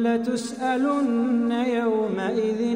لتسألن يومئذ